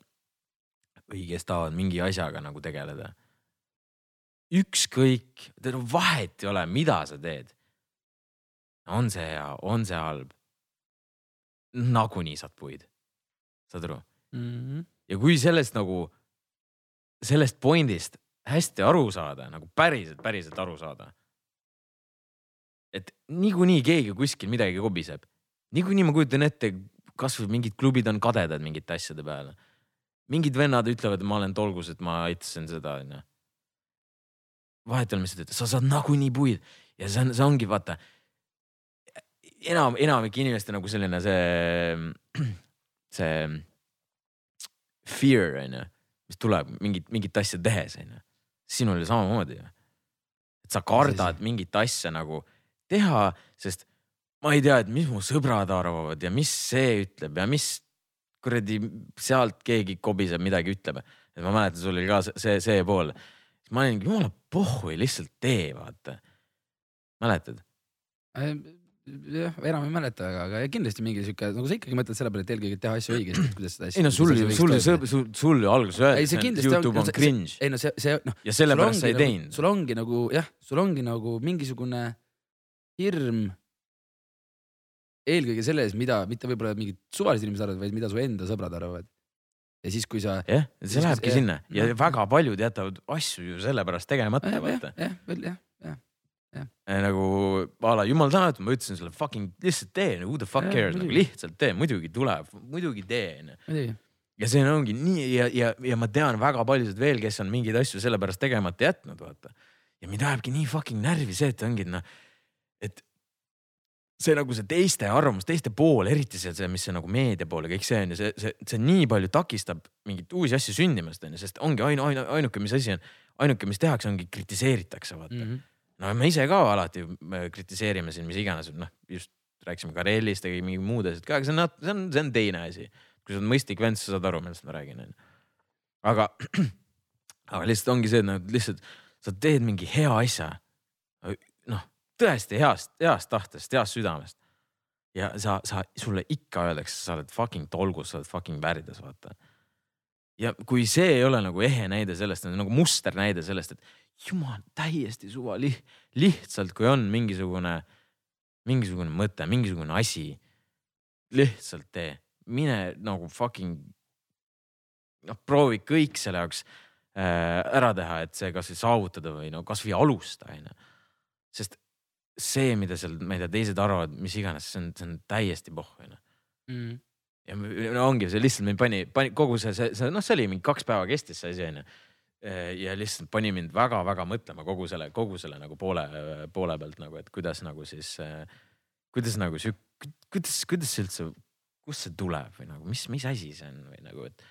või kes tahavad mingi asjaga nagu tegeleda. ükskõik, vahet ei ole, mida sa teed. on see hea, on see halb. nagunii saad puid, saad aru? Mhm. ja kui sellest nagu, sellest point'ist hästi aru saada, nagu päriselt, päriselt aru saada. Et niikuinii keegi kuskil midagi kobiseb. niikuinii ma kujutan ette, kasvõi mingid klubid on kadedad mingite asjade peale. mingid vennad ütlevad, et ma olen tolgus, et ma aitasin seda, onju. vahet ei ole, mis sa teed, sa saad nagunii puid ja see on, see ongi vaata. enam, enamik inimeste nagu selline see, see fear on ju, mis tuleb mingit, mingit asja tehes on ju. sinul oli samamoodi ju. et sa kardad mingit asja nagu teha, sest ma ei tea, et mis mu sõbrad arvavad ja mis see ütleb ja mis kuradi sealt keegi kobiseb, midagi ütleb. et ma mäletan, sul oli ka see- see, pool. ma olin jumala pohhui, lihtsalt tee, vaata. mäletad? jah, enam ei mäleta, aga, aga kindlasti mingi sihuke, nagu sa ikkagi mõtled selle peale, et eelkõige teha asju õigesti, et kuidas seda asja. ei no sul, sul, sul, sul, sul ju alguses Ei, öeldi, et on- Youtube on see- cringe ei no see, see noh. ja sellepärast sa ei nagu, teinud. sul ongi nagu jah, sul ongi nagu mingisugune hirm. eelkõige selle ees, mida, mitte võib-olla mingid suvalised inimesed arvavad, vaid mida su enda sõbrad arvavad. ja siis, kui sa. jah, see lähebki jah, sinna ja noh. väga paljud jätavad asju ju sellepärast tegemata, jah, vaata. jah, veel jah, jah. nagu a la jumal tänatud, ma ütlesin sulle fucking lihtsalt tee, who the fuck Jah, cares, nagu lihtsalt tee, muidugi tuleb, muidugi tee onju. ja see ongi nii ja, ja, ja ma tean väga paljusid veel, kes on mingeid asju sellepärast tegemata jätnud, vaata. ja mind ajabki nii fucking närvi see, et ongi noh, see nagu see teiste arvamus, teiste pool, eriti see, see, mis see nagu meedia pool ja kõik see on ju, see, see, see nii palju takistab mingeid uusi asju sündimast on ju, sest ongi ainu, ainu, ainuke, mis asi on, ainuke, mis tehakse, ongi kritiseeritakse, vaata mm. -hmm. no me ise ka alati me kritiseerime siin mis iganes, noh just rääkisime Karellist ja mingi muud asjad ka, aga see on, see on, see on teine asi kui sa oled mõistlik vend, sa saad aru, millest ma räägin, onju. aga, aga lihtsalt ongi see, et nagu lihtsalt sa teed mingi hea asja. noh, tõesti heast, heast tahtest, heast südamest. ja sa, sa, sulle ikka öeldakse, sa oled fucking tolgus, sa oled fucking väärides, vaata. ja kui see ei ole nagu ehe näide sellest, nagu musternäide sellest, et jumal, täiesti suva, lihtsalt kui on mingisugune mingisugune mõte, mingisugune asi. lihtsalt tee, mine nagu fucking. noh, proovi kõik selle jaoks äh, ära teha, et see kasvõi saavutada või no kasvõi alusta, onju. sest see, mida seal, ma ei tea, teised arvavad, mis iganes, see on, see on täiesti pohh, onju mm.. ja no ongi see lihtsalt mind pani, pani kogu see, see, see noh, see oli mingi kaks päeva kestis see asi onju. ja lihtsalt pani mind väga-väga mõtlema kogu selle, kogu selle nagu poole, poole pealt nagu, et kuidas nagu siis, kuidas nagu sihuke, kuidas, kuidas see üldse, kust see tuleb või nagu, mis, mis asi see on või nagu, et.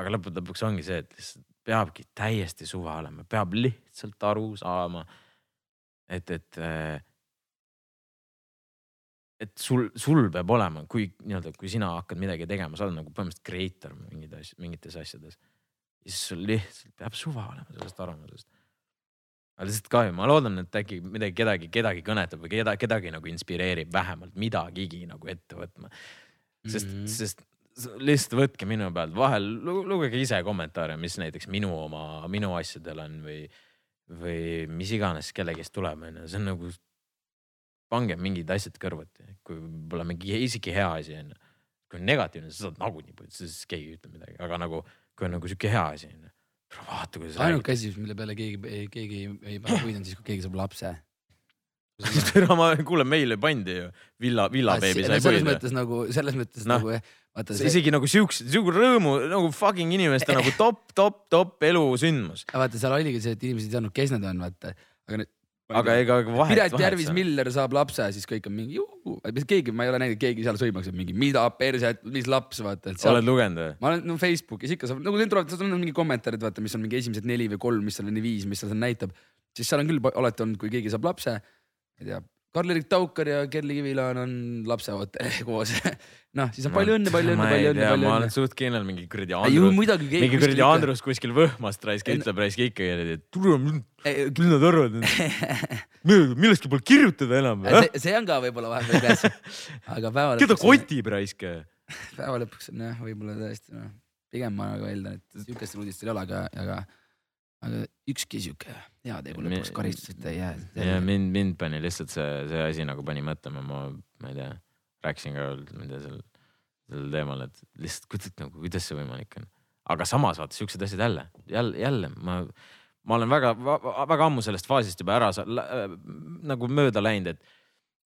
aga lõppude lõpuks ongi see, et lihtsalt peabki täiesti suva olema, peab lihtsalt aru saama. et, et et sul, sul peab olema, kui nii-öelda, kui sina hakkad midagi tegema, sa oled nagu põhimõtteliselt creator mingid asjad, mingites asjades. ja siis sul lihtsalt peab suva olema sellest arvamusest. aga lihtsalt kahju, ma loodan, et äkki midagi kedagi, kedagi kõnetab või keda, kedagi nagu inspireerib vähemalt midagigi nagu ette võtma. sest mm. -hmm. sest lihtsalt võtke minu pealt vahel, lugege ise kommentaare, mis näiteks minu oma, minu asjadel on või, või mis iganes kellegist tuleb, onju, see on nagu. pange mingid asjad kõrvuti, kui võib-olla mingi isegi hea asi onju. kui on negatiivne, sa saad nagunii, siis keegi ei ütle midagi, aga nagu kui on nagu sihuke hea asi onju. vaata, kuidas ainuke asi, mille peale keegi, keegi ei, pane puid on siis, kui keegi saab lapse. räägid. ma kuulen, meile pandi ju villa, villabeebi sai selles puid. mõttes nagu, selles mõttes Noh, nagu, vaata See isegi nagu siukse, siuke rõõmu nagu fucking inimeste nagu top, top, top elusündmus. vaata seal oligi see, et inimesed ei teadnud, kes need on, vaata. aga nüüd. aga ega vahet. Piret Järvis. Miller saab lapse, siis kõik on mingi keegi, ma ei ole näinud, keegi seal sõimaks, et mingi mida perset, mis laps, vaata, seal oled lugenud või? ma olen no Facebookis ikka saab, nagu need tulevad, seal on mingi kommentaarid, vaata, mis on mingi esimesed neli või kolm, mis seal on neli-viis, mis seal näitab. siis seal on küll alati olnud, kui keegi saab lapse, ma ei tea, Karl-Erik Taukar ja Kerli Kivilaan on lapseootel koos. noh, siis on palju õnne, palju õnne, palju õnne, palju ma õnne olen. suht kindel mingi kuradi Andrus, mingi kuradi. Andrus kuskil Võhmast raisk ütleb raisk ikka, et tule, mis nad arvavad, millestki pole kirjutada enam see, on ka võib-olla vahepeal käes, aga päeva keda lõpuks, kotib raisk? päeva lõpuks on jah, võib-olla tõesti noh, pigem ma nagu eeldan, et sihukest uudist ei ole, aga, aga, aga ükski sihuke heategu lõpuks Me- karistuseta ei jää. ja mind, mind pani lihtsalt see, see asi nagu pani mõtlema, ma, ma ei tea, rääkisin ka, ma ei tea, sel, sel teemal, et lihtsalt kuidas nagu, kuidas see võimalik on. aga samas vaata siuksed asjad jälle, jälle, jälle ma, ma olen väga, väga ammu sellest faasist juba ära äh, nagu mööda läinud, et,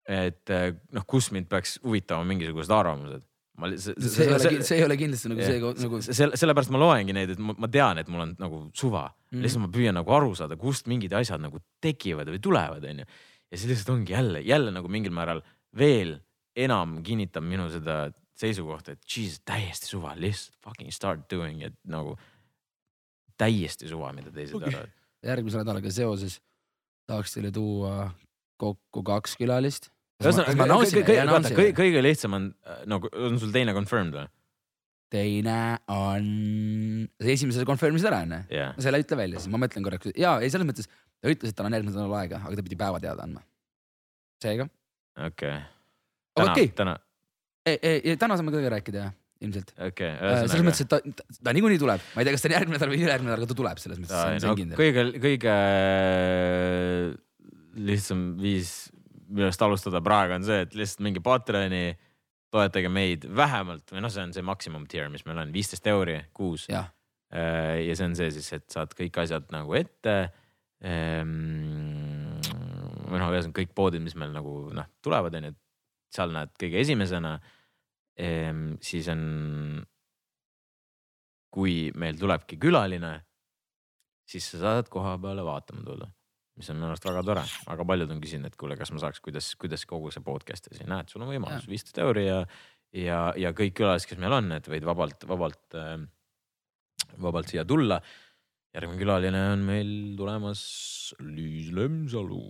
et noh, kus mind peaks huvitama mingisugused arvamused. Ma lihtsalt. see ei ole, see ei ole kindlasti nagu see nagu selle, sellepärast ma loengi neid, et ma, ma tean, et mul on nagu suva mm., Mhm. lihtsalt ma püüan nagu aru saada, kust mingid asjad nagu tekivad või tulevad, onju. ja see lihtsalt ongi jälle, jälle nagu mingil määral veel enam kinnitab minu seda seisukohta, et jesus, täiesti suva, lihtsalt fucking start doing it nagu täiesti suva, mida teised okay. arvavad. järgmise nädalaga seoses tahaks teile tuua kokku kaks külalist. ühesõnaga, kõige, kõige, kõige lihtsam on äh, nagu, on sul teine confirmed või? teine on, esimese sa confirm'isid ära onju, no selle ütle välja, siis ma mõtlen korraks, ja ei selles mõttes ta ütles, et tal on järgmisel nädalal aega, aga ta pidi päeva teada andma. seega, okei. Aga täna okei., täna, täna saame ka rääkida jah, ilmselt. okei, selles mõttes, et ta, ta, ta niikuinii tuleb, ma ei tea, kas ta on järgmine nädal või ülejärgmine nädal, aga ta tuleb selles mõttes, see on, no kindel. kõige, kõige lihtsam viis, millest alustada praegu on see, et lihtsalt mingi Patreoni, toetage meid vähemalt või noh, see on see maksimum tier, mis meil on, viisteist euri kuus. jah, ja see on see siis, et saad kõik asjad nagu ette. või noh, ühesõnaga kõik poodid, mis meil nagu noh, tulevad, onju, seal näed kõige esimesena. siis on, kui meil tulebki külaline, siis sa saad koha peale vaatama tulla, mis on minu arust väga tore, väga paljud on küsinud, et kuule, kas ma saaks, kuidas, kuidas kogu see podcast ja siis näed, sul on võimalus viisteist euri ja, ja, ja kõik külalised, kes meil on, et võid vabalt, vabalt äh, vabalt siia tulla. järgmine külaline on meil tulemas Liis Lemsalu.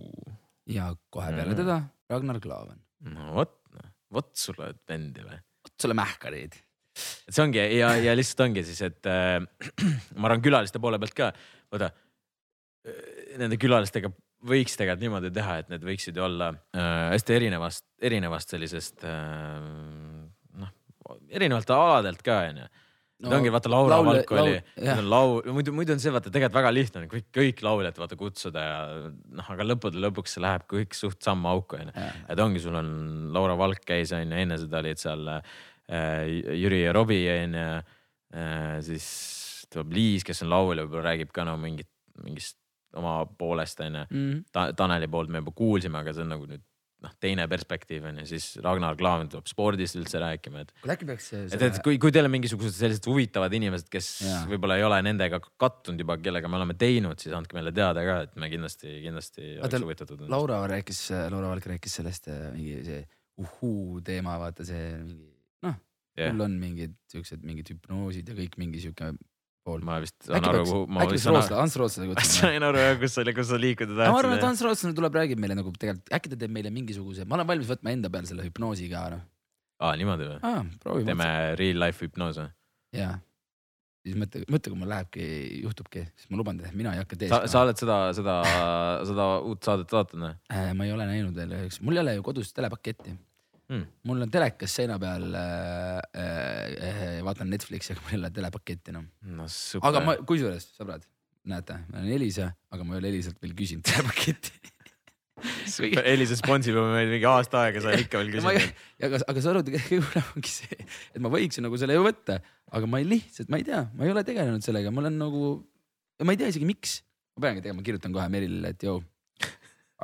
ja kohe peale Mhm. teda Ragnar Klavan. no vot, vot sul oled vendi või? vot sulle mähkarid. et see ongi ja, ja lihtsalt ongi siis, et äh, ma arvan külaliste poole pealt ka, vaata nende külalistega võiks tegelikult niimoodi teha, et need võiksid ju olla äh, hästi erinevast, erinevast sellisest äh, noh, erinevalt aladelt ka onju. No, ongi vaata Laura laul- Valk oli laul-, laul, muidu, muidu on see vaata tegelikult väga lihtne on kõik, kõik lauljad vaata kutsuda ja noh, aga lõppude lõpuks see läheb kõik suht samma auku onju. Et ongi, sul on Laura Valk käis onju, enne seda olid seal äh, Jüri ja Robbie onju äh,. siis tuleb Liis, kes on laulja, võib-olla räägib ka no mingit, mingist oma poolest onju mm.. Ta,. Taneli poolt me juba kuulsime, aga see on nagu nüüd noh, teine perspektiiv on ju, siis Ragnar Klavan tuleb spordist üldse rääkima, et kuule äkki peaks. et, et kui, kui teil on mingisugused sellised huvitavad inimesed, kes võib-olla ei ole nendega kattunud juba, kellega me oleme teinud, siis andke meile teada ka, et me kindlasti, kindlasti oleks huvitatud. Laura rääkis, Laura Valk rääkis sellest äh, mingi see uhuu teema, vaata see mingi noh Jah. mul on mingid siuksed mingid hüpnoosid ja kõik mingi siuke pool. ma vist saan aru kuhu, ma äkki peaks saan Rootsla, aru, Ants Rootslase kutsuma. sain aru jah, kus sa, kus sa liikuda ma arvan, et tahtsid. Ants Rootslane tuleb, räägib meile nagu tegelikult, äkki ta teeb meile mingisuguse, ma olen valmis võtma enda peale selle hüpnoosi ka noh. aa, niimoodi või? proovime. teeme real life hüpnoos või? jaa. siis mõtle, mõtle, kui mul lähebki, juhtubki, siis ma luban teile, mina ei hakka teeskama sa. oled seda, seda, seda uut saadet vaadanud või? Äh, ma ei ole näinud veel üheks, mul ei ole ju kodus telepaketti Hmm. mul on telekas seina peal äh,, äh, vaatan Netflixi, aga mul ei ole telepaketti enam. no super. aga ma, kusjuures sõbrad, näete, ma olen Elisa, aga ma ei ole Elisalt veel küsinud telepaketti. Elisa sponsib meil mingi aasta aega, sa ikka veel Ma küsid. aga, aga sa arvad, kõige hullem ongi see, et ma võiksin nagu selle ju võtta, aga ma ei lihtsalt, ma ei tea, ma ei ole tegelenud sellega, ma olen nagu, ma ei tea isegi miks. ma peangi tegema, kirjutan kohe Merilile, et joo,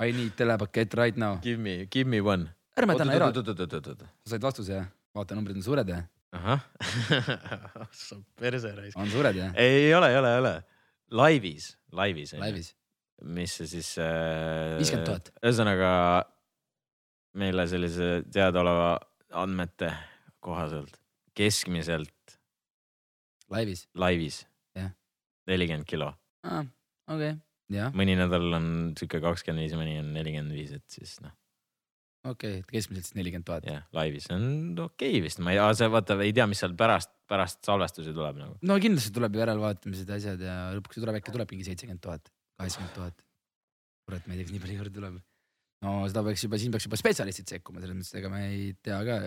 I need telepakett right now. Give me, give me one. Ärme täna eraldi, said vastuse jah? vaata, numbrid on suured jah? ahah, sa perse raisk. on suured jah? ei ole, ei ole, ei ole. laivis, laivis. laivis. mis see siis äh,. 50 000. ühesõnaga meile sellise teadaoleva andmete kohaselt keskmiselt laivis. laivis nelikümmend kilo, aa, okei, jah, mõni nädal on sihuke kakskümmend viis, mõni on nelikümmend viis, et siis noh, okei, et keskmiselt siis nelikümmend tuhat. jah, laivis on okei okay vist, ma ei, sa vaata, ei tea, mis seal pärast, pärast salvestusi tuleb nagu. no kindlasti tuleb ju järelvaatamised ja asjad ja lõpuks tuleb äkki tuleb mingi seitsekümmend tuhat, kaheksakümmend tuhat. kurat, ma ei tea, kas nii palju juurde tuleb. no seda peaks juba, siin peaks juba spetsialistid sekkuma, selles mõttes, ega me ei tea ka.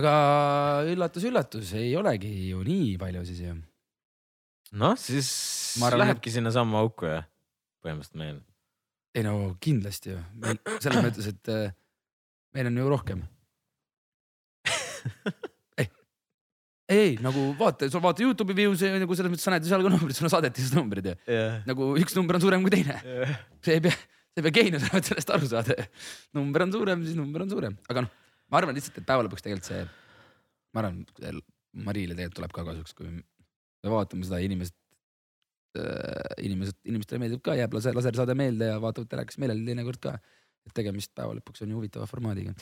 aga üllatus-üllatus, ei olegi ju nii palju siis ju. noh, siis arvan, lähebki sinnasamma auku jah, põhimõtteliselt meil. ei no kindlasti ju, selles mõttes, et meil on ju rohkem. ei, ei nagu vaata, sul vaata Youtube'i views'e nagu selles mõttes sa näed ju seal ka numbrid, sul on saadetised numbrid ju. jah, nagu üks number on suurem kui teine, see ei pea, sa ei pea geenius olema, et sellest aru saada. number on suurem, siis number on suurem, aga noh, ma arvan lihtsalt, et päeva lõpuks tegelikult see, ma arvan, Marile tegelikult tuleb ka kasuks, kui me vaatame seda inimesed äh,, inimesed, inimestele meeldib ka, jääb laser, lasersaade meelde ja vaatavad telekas meeleldi teinekord ka. Et tegemist päeva lõpuks on ju huvitava formaadiga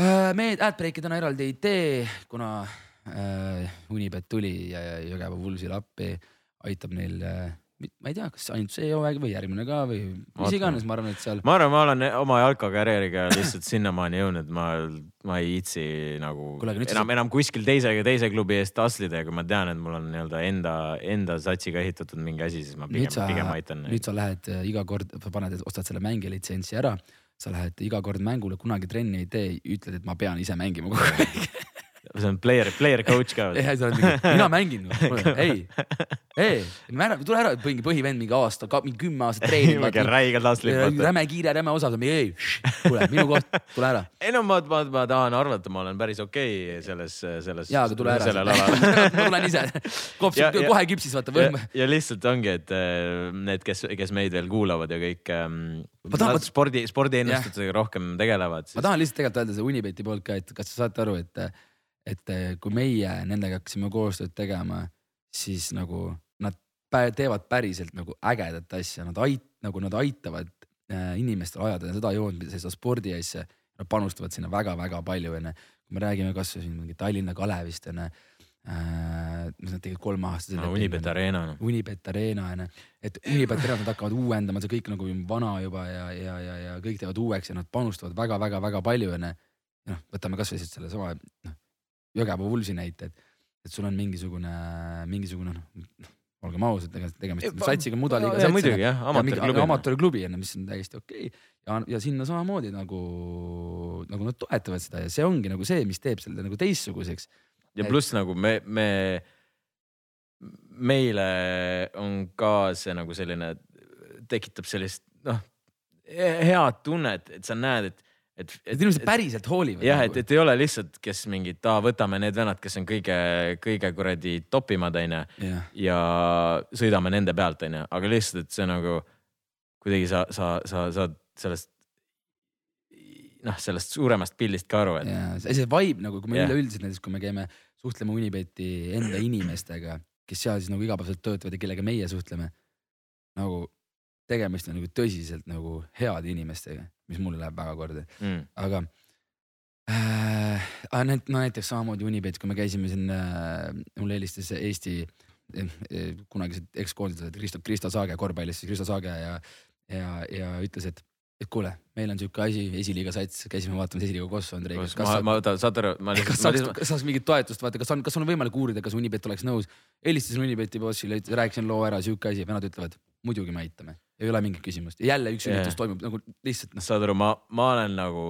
äh,. me Adbreaki täna eraldi ei tee, kuna äh, Unibet tuli ja Jõgeva Vulsile appi, aitab neil äh,, ma ei tea, kas ainult see hooaeg või järgmine ka või mis iganes, ma arvan, et seal ma arvan, ma olen oma jalkakarjääriga lihtsalt sinnamaani jõudnud, ma, ma ei viitsi nagu nüüd enam sa-, enam kuskil teise, teise klubi eest taslida ja kui ma tean, et mul on nii-öelda enda, enda satsiga ehitatud mingi asi, siis ma pigem pigem aitan. nüüd sa lähed äh, iga kord, paned, ostad selle mängija litsentsi ära, sa lähed iga kord mängule, kunagi trenni ei tee, ütled, et ma pean ise mängima kogu aeg. see on player, player coach ka. ei, sa oled mingi, mina mängin, ei, ei, ära, tule ära, mingi põhivend mingi aasta, mingi kümme aastat treenib. mingi räige taslib. räme kiire, räme osav, ei, kuule, minu koht, tule ära. ei no ma, ma, ma tahan arvata, ma olen päris okei okay selles, selles. jaa, aga tule ära. sellel alal ma tulen ise, kops Ja- ja- kohe küpsis, vaata ja, võime. ja lihtsalt ongi, et äh, need, kes, kes meid veel kuulavad ja kõik ähm, Ma tahan- spordi, spordiennustusega rohkem tegelevad, ma siis tahan lihtsalt tegelikult öelda see Unibeti poolt ka, et kas te saate aru, et, et kui meie nendega hakkasime koostööd tegema, siis nagu nad teevad päriselt nagu ägedat asja, nad ait-, nagu nad aitavad äh, inimestel ajada seda joont, seda spordi asja. Nad panustavad sinna väga-väga palju onju, kui me räägime kasvõi siin mingi Tallinna Kalevist onju äh,. mis nad tegid kolmeaastased no,. Unibet Arena noh. Unibet Arena onju, et Unibet Arena nad hakkavad uuendama, see kõik nagu vana juba ja, ja, ja, ja kõik teevad uueks ja nad panustavad väga-väga-väga palju onju. noh, võtame kasvõi siit sellesama noh, Jõgeva Vulsi näite, et, et sul on mingisugune, mingisugune noh, olgem ausad, ega tegemist on satsiga mudaliga ja muidugi jah, amatöörklubi. amatöörklubi onju, mis on täiesti okei okay. ja, ja sinna samamoodi nagu, nagu nad toetavad seda ja see ongi nagu see, mis teeb selle nagu teistsuguseks. ja pluss nagu me, me meile on ka see nagu selline, tekitab sellist noh, head tunnet, et sa näed, et et, et inimesed päriselt hoolivad. jah, et, et ei ole lihtsalt, kes mingid, aa, võtame need vennad, kes on kõige, kõige kuradi topimad, onju. ja sõidame nende pealt, onju, aga lihtsalt, et see nagu kuidagi sa, sa, sa saad sellest noh, sellest suuremast pildist ka aru, et. ja see vibe nagu, kui me yeah. üleüldiselt näiteks, kui me käime, suhtleme Unibeti enda inimestega, kes seal siis nagu igapäevaselt töötavad ja kellega meie suhtleme. nagu tegemist on nagu tõsiselt nagu heade inimestega, mis mulle läheb väga korda mm., aga äh,. no näiteks samamoodi Unibetis, kui me käisime siin äh,, mulle helistas Eesti eh, kunagised ekskoondlased Kristo, Kristo Saage korvpallis, Kristo Saage ja, ja, ja ütles, et et kuule, meil on sihuke asi, esiliiga sats, käisime vaatamas esiliiga Kossu Andrei. kas ma, ma, oota, saad aru, ma lihtsalt. kas saaks, kas saaks mingit toetust vaata, kas on, kas on võimalik uurida, kas Unibet oleks nõus? helistasin Unibeti bossile, rääkisin loo ära, sihuke asi, vennad ütlevad muidugi me aitame, ei ole mingit küsimust jälle üks üritus yeah. toimub nagu lihtsalt noh. saad aru, ma, ma olen nagu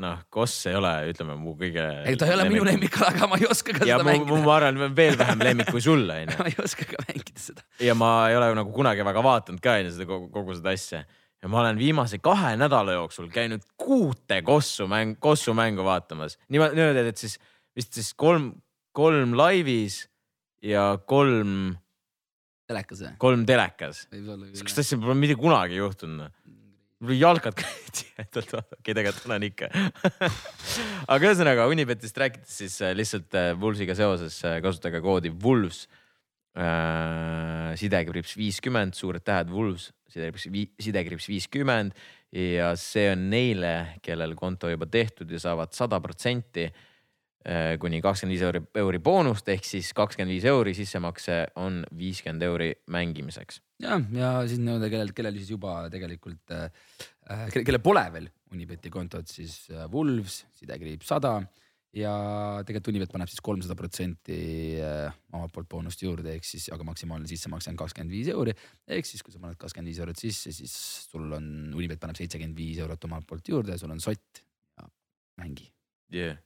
noh, Koss ei ole, ütleme mu kõige. ei, ta ei ole minu lemmik, aga ma ei oska ka ja seda mängida. ma arvan, veel vähem lemmik kui sul onju. ma ei oska ka mängida seda. ja ma ei ole nagu kunagi väga vaadanud ka onju seda kogu, kogu seda asja ja ma olen viimase kahe nädala jooksul käinud kuute Kossu mäng, Kossu mängu vaatamas. niimoodi, et siis vist siis kolm, kolm laivis ja kolm. telekas või? kolm telekas. sihukest asja pole mitte kunagi juhtunud noh. mul jalgad käivad tihedalt, okei tegelikult olen ikka aga ühesõnaga Unibetist rääkides siis äh, lihtsalt äh, Wulfsiga seoses äh, kasutage koodi äh,. Sidekriips viiskümmend, suured tähed Wulfs sidekriips, sidekriips viiskümmend ja see on neile, kellel konto juba tehtud ja saavad sada protsenti äh, kuni kakskümmend viis euri, euri boonust ehk siis kakskümmend viis euri sissemakse on viiskümmend euri mängimiseks. ja, ja siis nii-öelda kellel, kellel siis juba tegelikult äh,, äh kellel pole veel Unibeti kontot, siis äh, Wolves, sidekriips sada ja tegelikult Unibet paneb siis kolmsada protsenti äh, omalt poolt boonust juurde, ehk siis, aga maksimaalne sissemakse on kakskümmend viis euri. ehk siis, kui sa paned kakskümmend viis eurot sisse, siis sul on, Unibet paneb seitsekümmend viis eurot omalt poolt juurde, sul on sott ja mängi. Yeah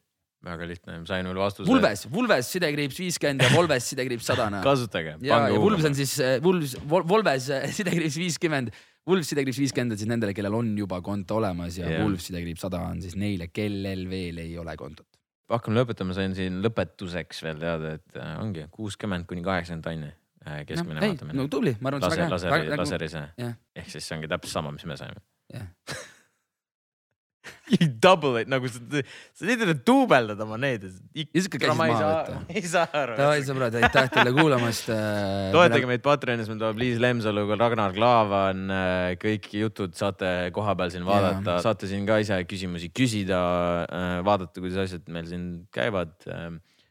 väga lihtne, sain veel vastuse. Vulves, Vulves sidekriips viiskümmend ja Volves sidekriips sada. kasutage. ja, ja Vulves on siis Vulves, Volves sidekriips viiskümmend, Vulves sidekriips viiskümmend on siis nendele, kellel on juba konto olemas ja yeah. Vulves sidekriips sada on siis neile, kellel veel ei ole kontot hakkame lõpetama, sain siin lõpetuseks veel teada, et äh, ongi kuuskümmend kuni kaheksakümmend tonni äh, keskmine no, vaatamine. no tubli, ma arvan, et see on väga hea. laseris jah? ehk siis see ongi täpselt sama, mis me saime. jah double it nagu sa, sa teed duubeldad oma neid. sihuke käis maha võtta. ei saa aru. Davai sõbrad, aitäh teile kuulamast äh,. toetage meid Patreonis, meil tuleb Liis Lemsalu, Ragnar Klavan äh,, kõik jutud saate koha peal siin vaadata, saate siin ka ise küsimusi küsida äh,, vaadata, kuidas asjad meil siin käivad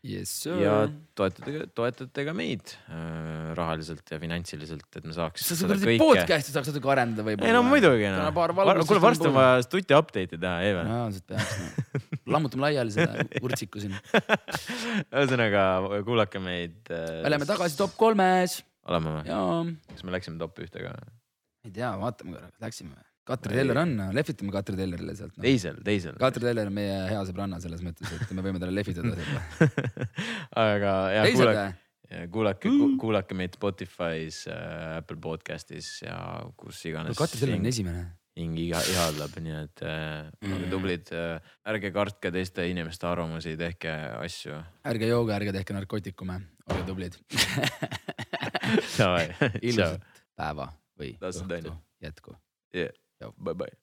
yes,. ja toetage, toetate ka meid äh, rahaliselt ja finantsiliselt, et me saaks. sa seda kõike. podcast'i saaks natuke arendada võib-olla. ei no muidugi no.. kuule, varsti on vaja stuti update'i teha, Even. reaalselt peaks no.. lammutame laiali seda urtsiku siin. ühesõnaga kuulake meid äh,. me oleme tagasi top kolmes. oleme või? kas me läksime top ühte ka? ei tea, vaatame korra, läksime või? Katri Teller on, lehvitame Katri Tellerile sealt no.. teisel, teisel. Katri Teller on meie hea sõbranna selles mõttes, et me võime talle lehvitada sealt aga jah, kuulake, kuulake, kuulake meid Spotify's äh,, Apple podcast'is ja kus iganes. Katri Teller on esimene. hing iga, ihaldab, nii et äh, olge tublid äh,, ärge kartke teiste inimeste arvamusi, tehke asju. ärge jooge, ärge tehke narkootikume, olge tublid ilusat päeva või õhtu jätku yeah. Bye bye.